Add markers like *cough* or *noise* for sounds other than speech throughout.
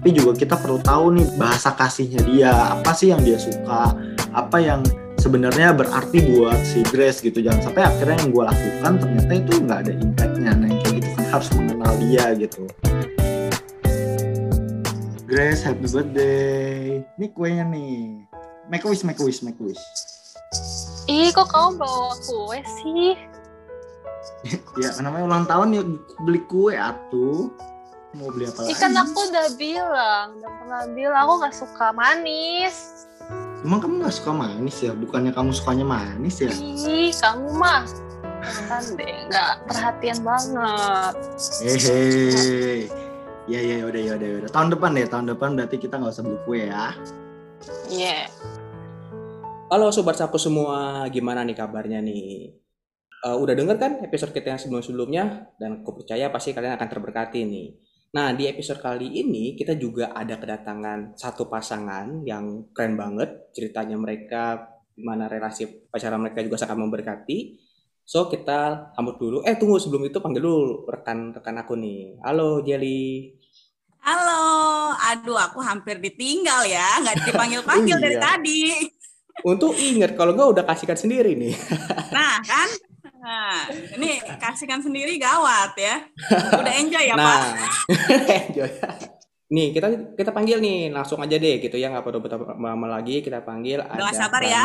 tapi juga kita perlu tahu nih bahasa kasihnya dia apa sih yang dia suka apa yang sebenarnya berarti buat si Grace gitu. Jangan sampai akhirnya yang gue lakukan ternyata itu nggak ada impactnya. Nah yang kayak gitu kan harus mengenal dia gitu. Grace happy birthday. Ini kuenya nih. Make a wish make a wish make a wish. Ih kok kamu bawa kue sih? *laughs* Ya namanya ulang tahun ya beli kue atuh mau beli apa lagi? Ikan aku udah bilang udah pernah bilang aku nggak suka manis. Emang kamu nggak suka manis ya? Bukannya kamu sukanya manis ya? Ih kamu mah. Kan deh nggak perhatian banget. Hehe ya ya udah ya udah ya udah. Tahun depan deh tahun depan berarti kita nggak usah beli kue ya. Iya. Yeah. Halo sobat saku semua, gimana nih kabarnya nih? Uh, udah denger kan episode kita yang sebelum-sebelumnya? Dan aku percaya pasti kalian akan terberkati nih. Nah, di episode kali ini kita juga ada kedatangan satu pasangan yang keren banget. Ceritanya mereka, gimana relasi pacaran mereka juga sangat memberkati. So, kita sambut dulu. Eh, tunggu sebelum itu panggil dulu rekan-rekan aku nih. Halo, Jelly. Halo, aduh aku hampir ditinggal ya, nggak dipanggil-panggil *laughs* Oh, dari iya. tadi. Untuk inget, kalau nggak udah kasihkan sendiri nih. Nah kan, nah, ini kasihkan sendiri gawat ya. Udah enjoy ya Pak? nah, *laughs* enjoy. Nih kita kita panggil nih langsung aja deh gitu ya nggak perlu lama lagi kita panggil Udah ada sabar ya.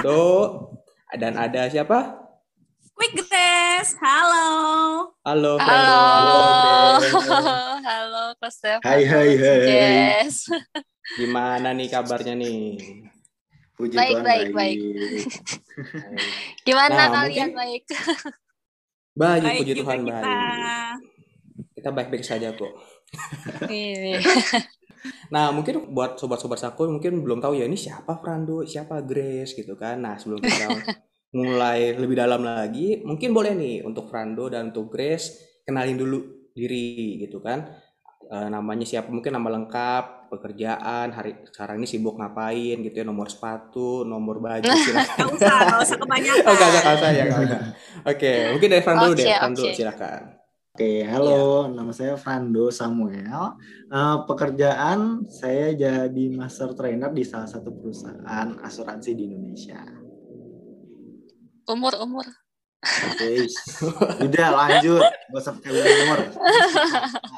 Dan ada siapa? Quick Grace, halo. Halo halo Grace. *laughs* halo Coach Stefan Hai, hai, hai. yes Gimana nih kabarnya nih? puji Baik, Tuhan baik, baik. *laughs* gimana Nah, kalian mungkin- baik Baik, Baik puji Tuhan kita. baik. Kita baik-baik saja kok. Ini. *laughs* Nah, mungkin buat sobat-sobat saku mungkin belum tahu ya ini siapa Frando, siapa Grace gitu kan. Nah, sebelum kita *laughs* mulai lebih dalam lagi, mungkin boleh nih untuk Frando dan untuk Grace kenalin dulu diri gitu kan. Eh, namanya siapa mungkin nama lengkap, pekerjaan, hari sekarang ini sibuk ngapain gitu ya, nomor sepatu, nomor baju *laughs* silakan. Gak usah, gak usah *laughs* kebanyakan. Oh, usah ya, usah. Oke, mungkin dari Frando dulu deh, Oke, Frando oke. silakan. Oke, halo, nama saya Frando Samuel. Eh, pekerjaan saya jadi master trainer di salah satu perusahaan asuransi di Indonesia. umur umur Oke, udah lanjut, gak usah pakai umur. *laughs*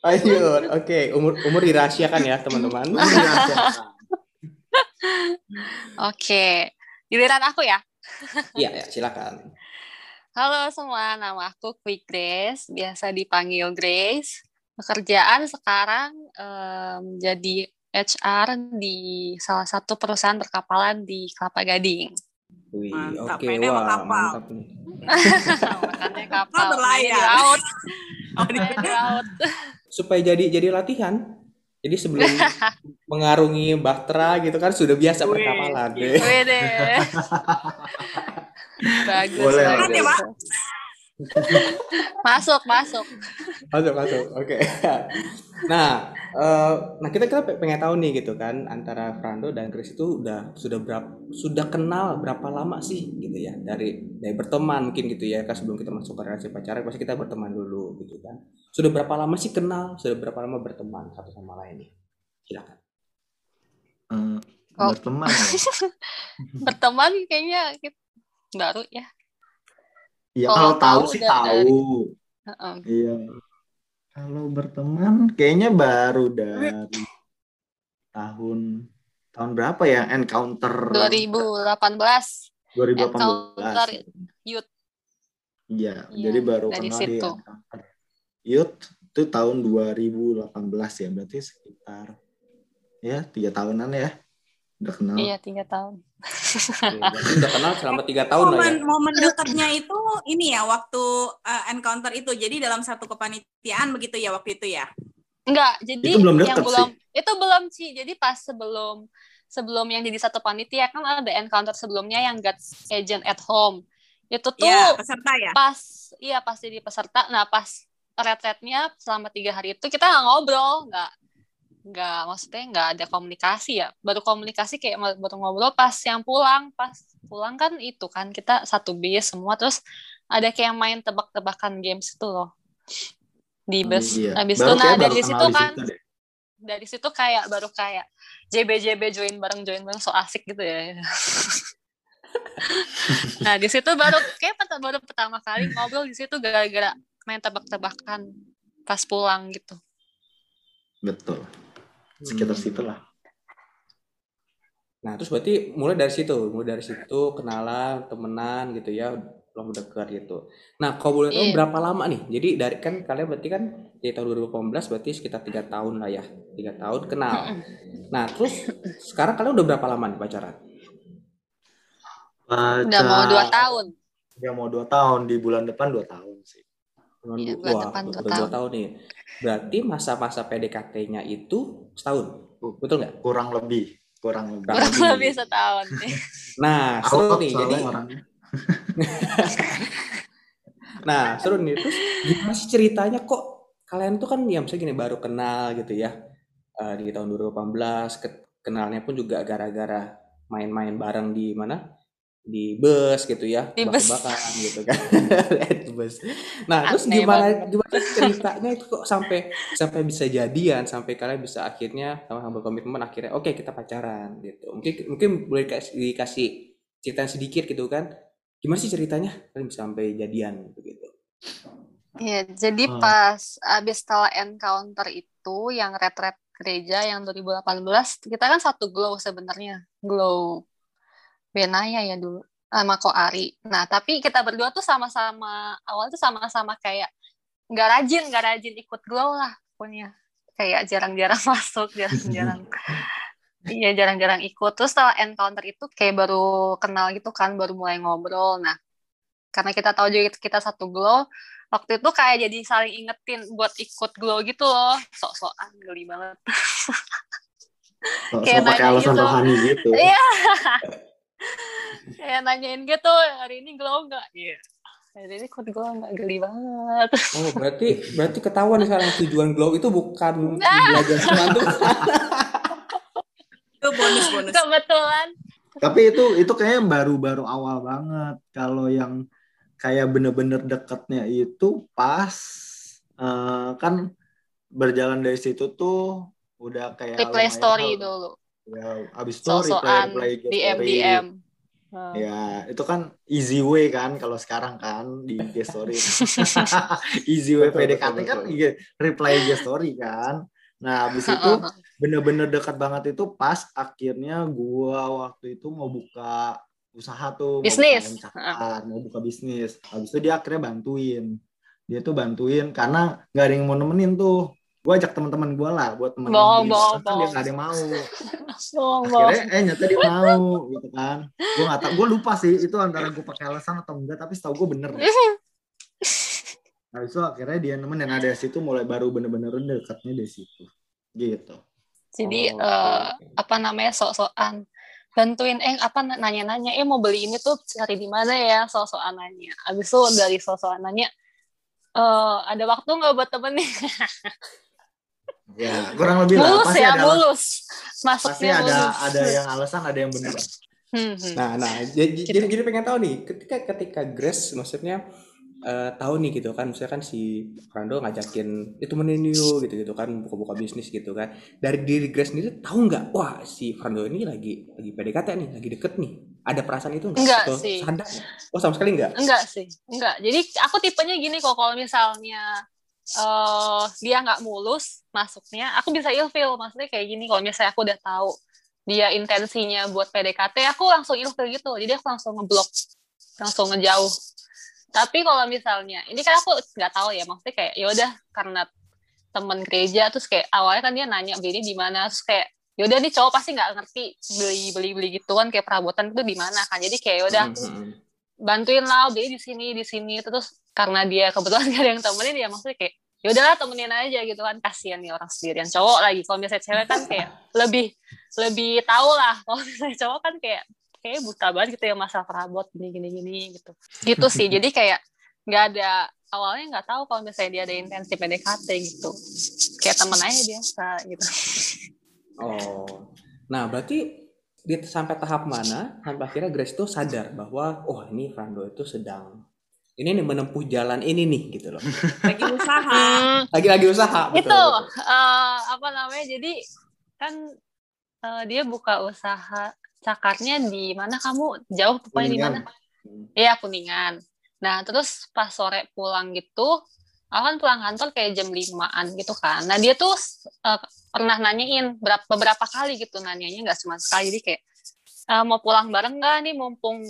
Lanjut, oke, umur umur dirahasiakan ya teman-teman. *laughs* oke giliran aku ya Iya, ya, silakan. Halo semua, nama aku Quick Grace, biasa dipanggil Grace. Pekerjaan sekarang em, jadi HR di salah satu perusahaan perkapalan di Kelapa Gading. Wih, Mantap, mainnya sama wah, kapal. mantap nih. Kapal, Oh, berlayar. di laut. Oh, di- laut. Supaya jadi jadi latihan. Jadi sebelum mengarungi bahtera gitu kan sudah biasa Wih, perkapalan iya. deh. *laughs* Bagus, Boleh, bagus. Boleh. Pak. *laughs* masuk, masuk. Masuk, masuk. Oke. *laughs* Nah, eh, nah kita kita pengen tahu nih gitu kan antara Frando dan Chris itu udah sudah berapa sudah kenal berapa lama sih gitu ya dari dari berteman mungkin gitu ya kan sebelum kita masuk ke relasi pacaran pasti kita berteman dulu gitu kan. Sudah berapa lama sih kenal? Sudah berapa lama berteman satu sama lain nih? Silakan. Eh, Oh. berteman ya. *laughs* Berteman kayaknya kita baru ya. Iya, Kalau kalau tahu tahu sih tahu. Heeh. Iya. Kalau berteman kayaknya baru dari tahun tahun berapa ya encounter 2018 Encounter 2018. youth. Iya, Iya, jadi baru dari kenal di situ. encounter youth itu tahun 2018 ya, berarti sekitar ya tiga tahunan ya udah kenal. Iya, tiga tahun. Berarti udah kenal selama tiga tahun lah ya. momen momen dekatnya itu ini ya waktu uh, encounter itu. Jadi dalam satu kepanitiaan begitu ya waktu itu ya. Enggak, jadi Itu belum yang belum itu belum sih. Jadi pas sebelum sebelum yang jadi satu panitia kan ada encounter sebelumnya yang God's Agent at Home. Itu tuh Ya, peserta ya. pas iya pas jadi peserta. Nah, pas retretnya selama tiga hari itu kita nggak ngobrol, nggak nggak maksudnya nggak ada komunikasi ya. Baru komunikasi kayak baru ngobrol pas yang pulang, pas pulang kan itu kan kita satu bis semua terus ada kayak main tebak-tebakan games itu loh di Oh, bus. iya. Habis itu nah dari situ kan situ dari situ kayak baru kayak JB-JB join bareng join bareng so asik gitu ya *laughs* nah di situ baru kayak baru pertama kali ngobrol di situ gara-gara main tebak-tebakan pas pulang gitu betul sekitar Hmm. situ lah Nah, terus berarti mulai dari situ, mulai dari situ kenalan, temenan gitu ya, belum dekat gitu. Nah, kalau boleh tahu Iya. berapa lama nih? Jadi dari kan kalian berarti kan di tahun 2018 berarti sekitar tiga tahun lah ya, tiga tahun kenal. Nah, terus sekarang kalian udah berapa lama nih pacaran? udah mau dua tahun Udah mau dua tahun di bulan depan dua tahun sih. Bulan Iya, bulan wah, depan udah dua dua tahun. tahun nih. Berarti masa-masa PDKT-nya itu setahun, betul nggak? Kurang lebih, kurang lebih. Kurang lebih. lebih setahun *laughs* Nah, seru nih. Jadi, orangnya. *laughs* Nah, seru nih. Terus gimana sih ceritanya kok kalian tuh kan ya misalnya gini baru kenal gitu ya. Eh, di tahun 2018 ke- kenalnya pun juga gara-gara main-main bareng di mana? Di bus gitu ya, Di bus. tebak-tebakan gitu kan. *laughs* Di bus. Nah, terus gimana banget. gimana ceritanya itu kok sampai sampai bisa jadian, sampai kalian bisa akhirnya sama-sama berkomitmen akhirnya oke kita pacaran gitu. Mungkin mungkin boleh dikasih, cerita sedikit gitu kan. Gimana sih ceritanya kalian bisa sampai jadian gitu gitu. Iya, jadi Hmm. pas abis setelah encounter itu yang red-red gereja yang 2018 kita kan satu glow sebenarnya glow Benaya ya dulu sama Ko Ari. Nah tapi kita berdua tuh sama-sama awal tuh sama-sama kayak nggak rajin nggak rajin ikut glow lah pokoknya kayak jarang-jarang *laughs* masuk jarang-jarang *laughs* iya jarang-jarang ikut terus setelah encounter itu kayak baru kenal gitu kan baru mulai ngobrol nah karena kita tahu juga kita satu glow waktu itu kayak jadi saling ingetin buat ikut glow gitu loh sok-sokan geli banget *laughs* So, Kayak pakai alasan gitu. rohani gitu. Iya. *laughs* kayak nanyain gitu hari ini glow nggak iya hari ini ikut glow nggak geli banget *laughs* Oh, berarti berarti ketahuan sekarang tujuan glow itu bukan Ah. belajar semangat. Itu bonus-bonus. kebetulan Tapi itu itu kayaknya baru-baru awal banget. Kalau yang kayak bener-bener deketnya itu pas eh, kan berjalan dari situ tuh udah kayak replay lumayan story dulu Ya, abis itu replay sok-sokan replay DM story. DM Ya, itu kan easy way kan kalau sekarang kan di IG story. *laughs* *laughs* easy way Betul, PDKT betul, kan betul. Reply IG story kan. Nah, habis itu *laughs* bener-bener dekat banget itu pas akhirnya gua waktu itu mau buka usaha tuh, Bisnis. mau buka MCR, mau buka bisnis. Habis itu dia akhirnya bantuin. Dia tuh bantuin karena nggak ada yang mau nemenin tuh. Gua ajak teman-teman gua lah buat temenin Bohong, bohong, kan dia nggak ada yang mau. *laughs* Bohong akhirnya eh nyata dia mau gitu kan. Gue nggak tahu gue lupa sih itu antara gue pakai alasan atau enggak tapi setahu gue bener. Nah itu akhirnya dia nemenin nah dari situ mulai baru bener-bener dekatnya dari situ. Gitu. Jadi Oh, oke. apa namanya sok-sokan. Bantuin eh apa na- nanya-nanya eh mau beli ini tuh cari di mana ya sok-sokan nanya. Abis itu dari sok-sokan nanya eh ada waktu nggak buat temenin *laughs* ya kurang lebih lah mulus pasti ya ada mulus pasti masuknya ada mulus ada yang alasan ada yang bener Hmm, hmm. Nah, nah, jadi, jadi, jadi pengen tahu nih, ketika ketika Grace maksudnya eh, tahu nih gitu kan, misalnya kan si Rando ngajakin itu yuk gitu gitu kan, buka-buka bisnis gitu kan. Dari diri Grace sendiri tahu nggak, wah si Rando ini lagi lagi PDKT nih, lagi deket nih. Ada perasaan itu nggak? Enggak Atau sih. Sadar? Oh sama sekali nggak? Enggak sih, enggak. Jadi aku tipenya gini kok kalau misalnya eh dia nggak mulus masuknya, aku bisa ilfeel. Maksudnya kayak gini, kalau misalnya aku udah tahu dia intensinya buat PDKT, aku langsung ilfeel gitu. Jadi aku langsung ngeblok, langsung ngejauh. Tapi kalau misalnya, ini kan aku nggak tahu ya, maksudnya kayak ya udah karena temen gereja terus kayak awalnya kan dia nanya beli di mana terus kayak ya udah nih cowok pasti nggak ngerti beli beli beli gitu kan kayak perabotan itu di mana kan jadi kayak ya udah Hmm, hmm, hmm. bantuin lah beli di sini di sini terus karena dia kebetulan *laughs* gak ada yang temenin ya maksudnya kayak ya udahlah temenin aja gitu kan. Kasihan nih orang sendirian. Cowok lagi kalau misalnya cewek kan kayak lebih lebih tahu lah. Kalau misalnya cowok kan kayak kayak buta banget gitu ya masalah perabot gini gini gini gitu. Gitu sih. Jadi kayak nggak ada awalnya nggak tahu kalau misalnya dia ada intensi PDKT gitu. Kayak temen aja biasa gitu. Oh, nah berarti di sampai tahap mana sampai akhirnya Grace tuh sadar bahwa oh ini Rando itu sedang ini nih menempuh jalan ini nih gitu loh. *laughs* Lagi usaha. *laughs* Lagi-lagi usaha. betul, itu betul. eh, apa namanya jadi kan eh, dia buka usaha cakarnya di mana kamu jauh pokoknya di mana Iya kuningan. Nah terus pas sore pulang gitu, aku kan pulang kantor kayak jam limaan gitu kan. Nah dia tuh eh, pernah nanyain berapa beberapa kali gitu nanyanya nggak cuma sekali jadi kayak "Eh, mau pulang bareng nggak nih mumpung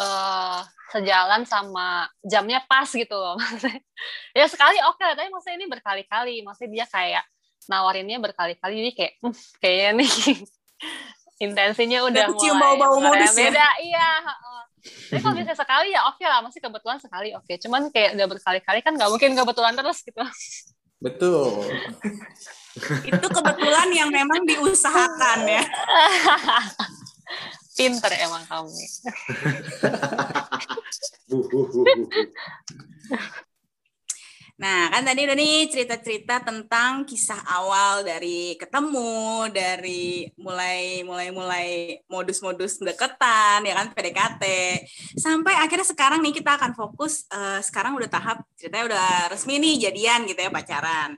eh, sejalan sama jamnya pas gitu loh. Maksudnya, *laughs* ya sekali oke tapi maksudnya ini berkali-kali. Maksudnya dia kayak nawarinnya berkali-kali jadi kayak "Hmm, kayaknya nih *laughs* intensinya udah Udah kecium mulai bau-bau mulai modus ya? beda iya heeh. tapi kalau misalnya sekali ya oke lah masih kebetulan sekali oke cuman kayak udah berkali-kali kan nggak mungkin kebetulan terus gitu Betul. Itu kebetulan yang memang diusahakan ya. *laughs* pinter emang kamu *laughs* Uh, uh, uh, uh, uh. Nah, kan tadi udah nih cerita-cerita tentang kisah awal dari ketemu, dari mulai mulai mulai modus-modus deketan, ya kan PDKT, sampai akhirnya sekarang nih kita akan fokus. eh, sekarang udah tahap ceritanya udah resmi nih jadian gitu ya pacaran.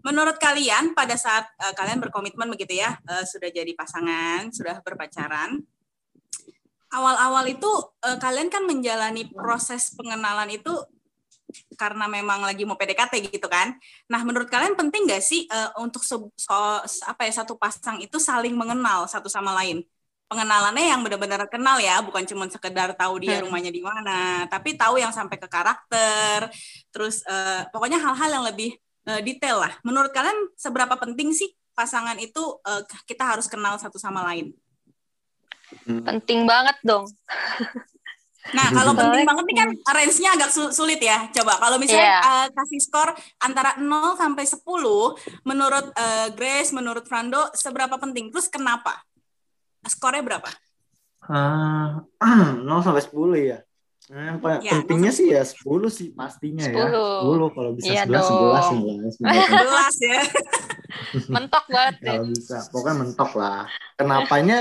Menurut kalian pada saat eh, kalian berkomitmen begitu ya, eh, sudah jadi pasangan, sudah berpacaran, awal-awal itu eh, kalian kan menjalani proses pengenalan itu karena memang lagi mau PDKT gitu kan. Nah, menurut kalian penting nggak sih eh, untuk se- so- apa ya satu pasang itu saling mengenal satu sama lain? Pengenalannya yang benar-benar kenal ya, bukan cuma sekedar tahu dia rumahnya di mana, tapi tahu yang sampai ke karakter. Terus eh, pokoknya hal-hal yang lebih eh, detail lah. Menurut kalian seberapa penting sih pasangan itu eh, kita harus kenal satu sama lain? Hmm. penting banget dong Nah, *laughs* kalau penting banget nih kan range-nya agak su- sulit ya. Coba kalau misalnya Iya. eh, kasih skor antara 0 sampai 10, menurut eh, Grace, menurut Frando, seberapa penting? Terus kenapa? Skornya berapa? *clears throat* Ah, 0 sampai 10 ya. Nah, yang paling Ya, pentingnya sih ya 10 sih pastinya ya. 10. 10 kalau bisa Iya 11 dong. 11 11. 11 ya. *laughs* mentok banget Kalau bisa, pokoknya mentok lah. Kenapanya?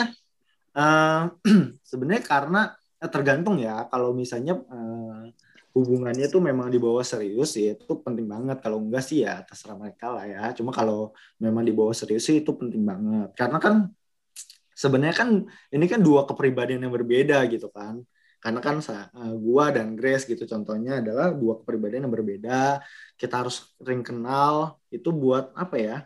eh *clears throat* sebenarnya karena eh, tergantung ya. Kalau misalnya eh, hubungannya tuh memang dibawa serius ya itu penting banget. Kalau enggak sih ya terserah mereka lah ya. Cuma kalau memang dibawa serius sih itu penting banget. Karena kan sebenarnya kan ini kan dua kepribadian yang berbeda gitu kan. Karena kan eh, gua dan Grace gitu contohnya adalah dua kepribadian yang berbeda. Kita harus sering kenal itu buat apa ya?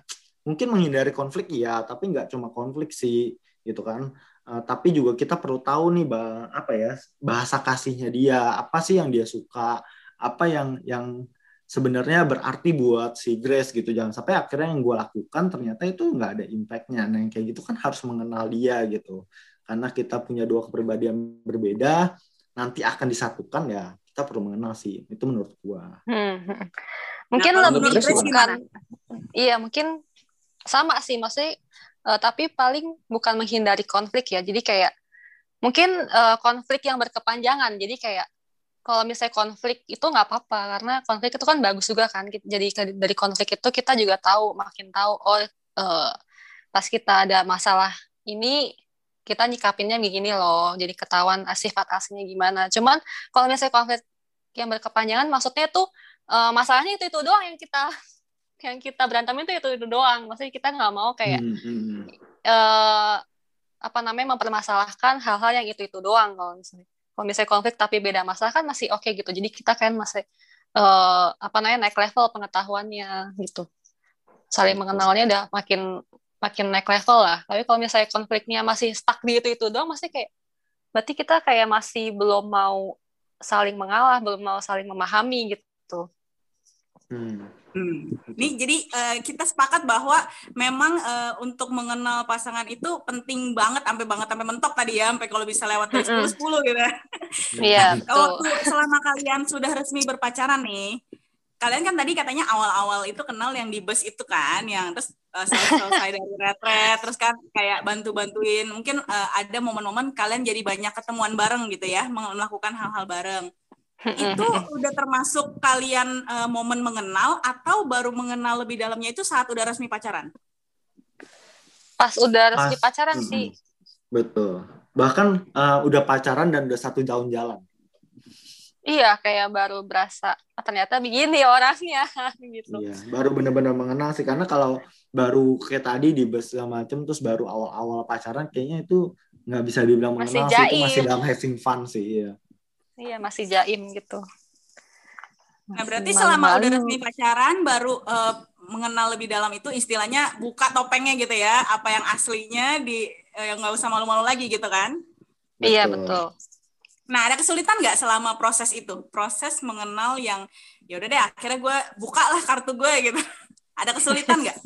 Mungkin menghindari konflik ya, tapi nggak cuma konflik sih gitu kan. Eh, tapi juga kita perlu tahu nih bah, apa ya bahasa kasihnya dia, apa sih yang dia suka, apa yang yang sebenarnya berarti buat si Grace gitu. Jangan sampai akhirnya yang gue lakukan ternyata itu nggak ada impactnya. Nah yang kayak gitu kan harus mengenal dia gitu. Karena kita punya dua kepribadian berbeda, nanti akan disatukan ya kita perlu mengenal sih. Itu menurut gua. Hmm, hmm. mungkin kalau lebih bukan iya mungkin sama sih maksudnya eh, tapi paling bukan menghindari konflik ya jadi kayak mungkin eh, konflik yang berkepanjangan jadi kayak kalau misalnya konflik itu nggak apa-apa karena konflik itu kan bagus juga kan jadi dari konflik itu kita juga tahu makin tahu oh eh, pas kita ada masalah ini kita nyikapinnya begini loh jadi ketahuan sifat aslinya gimana. Cuman kalau misalnya konflik yang berkepanjangan maksudnya tuh eh, masalahnya itu itu doang yang kita *laughs* yang kita berantem itu itu itu doang. Maksudnya kita nggak mau kayak eh, apa namanya mempermasalahkan hal-hal yang itu itu doang kalau misalnya. Kalau misalnya konflik tapi beda masalah kan masih oke gitu. Jadi kita kan masih eh, apa namanya naik level pengetahuannya gitu. Saling mengenalnya udah makin makin naik level lah tapi kalau misalnya konfliknya masih stuck di itu itu doang masih kayak berarti kita kayak masih belum mau saling mengalah belum mau saling memahami gitu Hmm. Hmm. Nih jadi eh, kita sepakat bahwa memang eh, untuk mengenal pasangan itu penting banget sampai banget sampai mentok tadi ya sampai kalau bisa lewat dari 10 10 gitu. ya. iya *laughs* Kalau betul waktu selama kalian sudah resmi berpacaran nih, kalian kan tadi katanya awal-awal itu kenal yang di bus itu kan, yang terus eh, selesai dari retret, terus kan kayak bantu-bantuin. Mungkin eh, ada momen-momen kalian jadi banyak ketemuan bareng gitu ya, melakukan hal-hal bareng. Itu udah termasuk kalian eh, momen mengenal atau baru mengenal lebih dalamnya itu saat udah resmi pacaran? pas udah resmi Pas. pacaran Mm-mm. sih Betul. Bahkan eh, udah pacaran dan udah satu tahun jalan. iya kayak baru berasa "Ah, ternyata begini orangnya *laughs* gitu Iya, baru benar-benar mengenal sih karena kalau baru kayak tadi di bus segala macem terus baru awal-awal pacaran kayaknya itu nggak bisa dibilang Masih mengenal sih itu jaim. masih dalam having fun sih iya. iya masih jaim gitu Nah, berarti Masih selama udah malu-malu. resmi pacaran baru eh, mengenal lebih dalam itu istilahnya buka topengnya gitu ya, apa yang aslinya di eh, yang nggak usah malu-malu lagi gitu kan? iya betul Nah, ada kesulitan nggak selama proses itu? Proses mengenal yang ya udah deh akhirnya gue buka lah kartu gue gitu. *laughs* ada kesulitan nggak?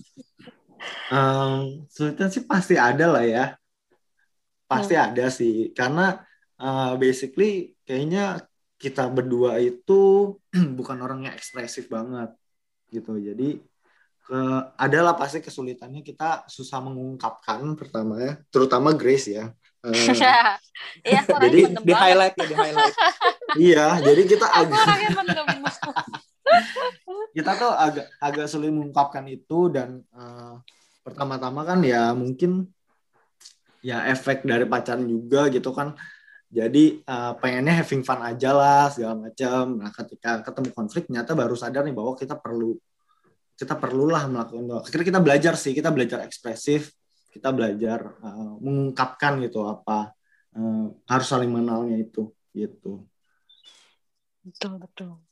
Em, kesulitan sih pasti ada lah ya. Pasti ada sih. Karena eh, basically kayaknya kita berdua itu *clears throat* bukan orang yang ekspresif banget gitu. Jadi ke adalah pasti kesulitannya kita susah mengungkapkan pertama ya, terutama Grace ya. *laughs* Iya aku orangnya Jadi, Di highlight ya, di highlight. iya, jadi kita agak orangnya mendem *laughs* kita tuh agak agak sulit mengungkapkan itu dan eh, pertama-tama kan ya mungkin ya efek dari pacaran juga gitu kan. Jadi eh, pengennya having fun aja lah segala macam nah ketika ketemu konflik ternyata baru sadar nih bahwa kita perlu kita perlulah melakukan akhirnya kita belajar sih kita belajar ekspresif kita belajar eh, mengungkapkan gitu apa eh, harus saling mengenalnya itu gitu. Betul betul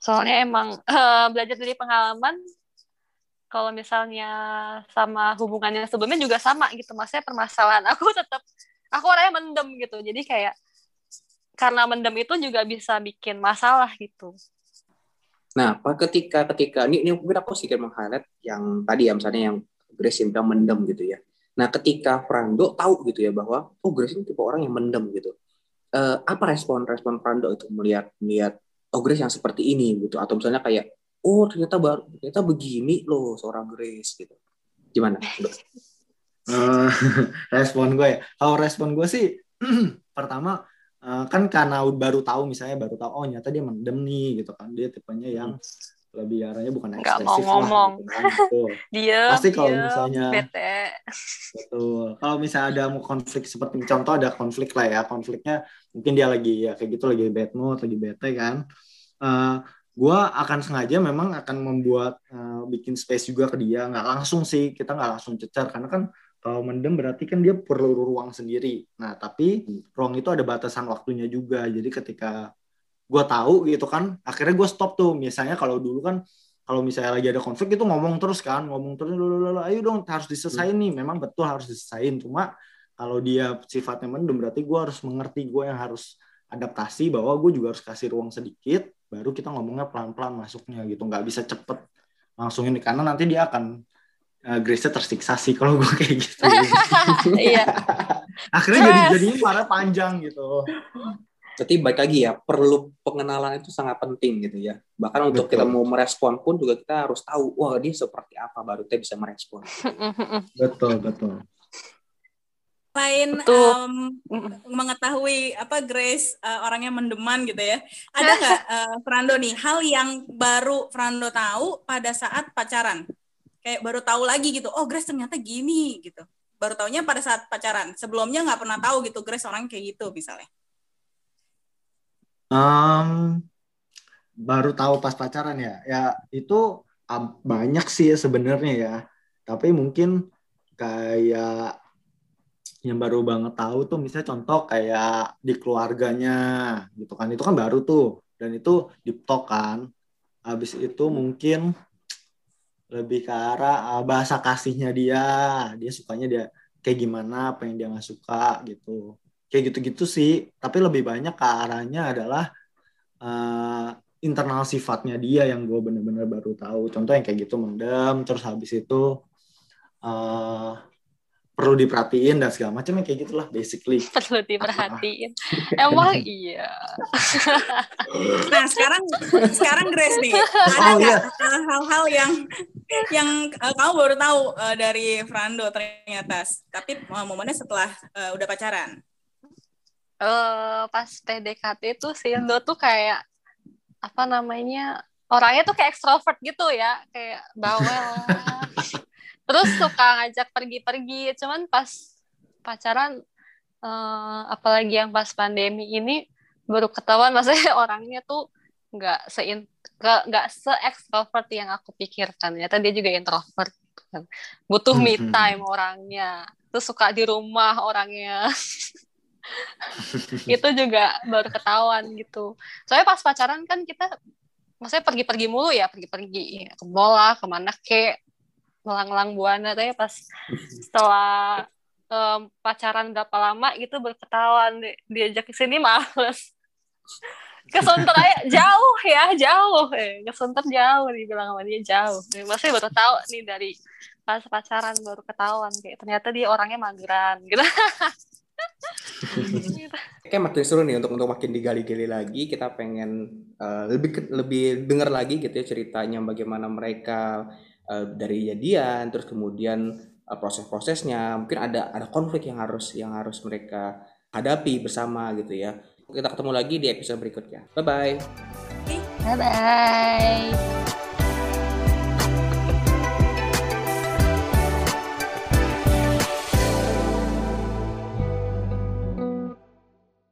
soalnya emang *laughs* eh, belajar dari pengalaman kalau misalnya sama hubungannya sebelumnya juga sama gitu maksudnya permasalahan aku *laughs* tetap aku orangnya mendem gitu jadi kayak karena mendem itu juga bisa bikin masalah gitu Nah, apa ketika ketika ini ini mungkin aku sedikit meng-highlight yang tadi ya misalnya yang Grace yang mendem gitu ya. Nah, ketika Frando tahu gitu ya bahwa oh Grace tipe orang yang mendem gitu. Eh, apa respon respon Frando itu melihat melihat oh Grace yang seperti ini gitu atau misalnya kayak oh ternyata baru ternyata begini loh seorang Grace gitu. Gimana? Eh, *laughs* respon gue ya. Kalau respon gue sih *clears throat* pertama eh, kan karena baru tahu misalnya baru tahu oh nyata dia mendem nih gitu kan dia tipenya yang lebih arahnya bukan Nggak mau ekspresif ngomong. lah gitu kan. Betul. *laughs* dia Pasti kalau misalnya- bete Betul. Kalau misalnya ada mau konflik seperti contoh ada konflik lah ya konfliknya mungkin dia lagi ya kayak gitu lagi bad mood lagi bete kan. Eh gue akan sengaja memang akan membuat eh, bikin space juga ke dia. Nggak langsung sih kita nggak langsung cecar karena kan kalau mendem berarti kan dia perlu ruang sendiri. Nah tapi ruang itu ada batasan waktunya juga. Jadi ketika gue tahu gitu kan akhirnya gue stop tuh. Misalnya kalau dulu kan kalau misalnya lagi ada konflik itu ngomong terus kan. Ngomong terus "Lulu, lulu, ayo dong harus diselesain nih. Memang betul harus diselesain cuma kalau dia sifatnya mendem berarti gue harus mengerti. Gue yang harus adaptasi bahwa gue juga harus kasih ruang sedikit baru kita ngomongnya pelan-pelan masuknya gitu nggak bisa cepet langsung ini karena nanti dia akan uh, Grace tersiksa sih kalau gue kayak gitu *laughs* iya akhirnya jadi jadinya marah panjang gitu Berarti baik lagi ya, perlu pengenalan itu sangat penting gitu ya. Bahkan untuk Betul. kita mau merespon pun juga kita harus tahu, wah dia seperti apa baru kita bisa merespon. *laughs* betul betul Selain em, mengetahui apa Grace eh, orangnya mendeman gitu ya, *laughs* ada nggak eh, Frando nih hal yang baru Frando tahu pada saat pacaran? Kayak baru tahu lagi gitu, oh Grace ternyata gini gitu. Baru taunya pada saat pacaran. Sebelumnya nggak pernah tahu gitu Grace orang kayak gitu misalnya. Em, baru tahu pas pacaran ya. Ya itu banyak sih ya sebenarnya ya. Tapi mungkin kayak yang baru banget tahu tuh misalnya contoh kayak di keluarganya gitu kan. Itu kan baru tuh dan itu deep talk kan. Habis itu mungkin lebih ke arah uh, bahasa kasihnya dia. Dia sukanya dia kayak gimana, apa yang dia nggak suka gitu kayak gitu-gitu sih tapi lebih banyak ke arahnya adalah eh, internal sifatnya dia yang gue bener-bener baru tahu contoh yang kayak gitu mendem terus habis itu eh, perlu diperhatiin dan segala macam kayak gitulah basically. *laughs* Perlu diperhatiin. *laughs* Emang iya. *laughs* Nah sekarang sekarang Grace nih ada Oh, nggak iya. hal-hal yang yang eh, kamu baru tahu eh, dari Frando ternyata, tapi eh, momennya setelah eh, udah pacaran. eh pas PDKT tuh si Indo tuh kayak apa namanya orangnya tuh kayak ekstrovert gitu ya. Kayak bawel terus suka ngajak pergi-pergi. Cuman pas pacaran eh, apalagi yang pas pandemi ini baru ketahuan maksudnya *laughs* orangnya tuh nggak se nggak se extrovert yang aku pikirkan. Ternyata dia juga introvert. Kan butuh me Mhm. time orangnya. Terus suka di rumah orangnya. *laughs* Itu juga baru ketahuan gitu. Soalnya pas pacaran kan kita maksudnya pergi-pergi mulu ya. Pergi-pergi ke lah ke mana ke melang-lang buana tapi pas setelah em, pacaran berapa lama gitu baru ketahuan di- diajak ke sini males. *laughs* Ke Sunter aja jauh ya jauh. Eh ke Sunter jauh dibilang sama dia jauh. Maksudnya baru tahu nih dari pas pacaran baru ketahuan kayak ternyata dia orangnya mageran gitu. *laughs* Kayak makin seru nih untuk untuk makin digali-gali lagi. Kita pengen eh, lebih lebih dengar lagi gitu ya ceritanya bagaimana mereka eh, dari jadian, terus kemudian eh, proses-prosesnya. Mungkin ada ada konflik yang harus yang harus mereka hadapi bersama gitu ya. Kita ketemu lagi di episode berikutnya. Bye bye. bye bye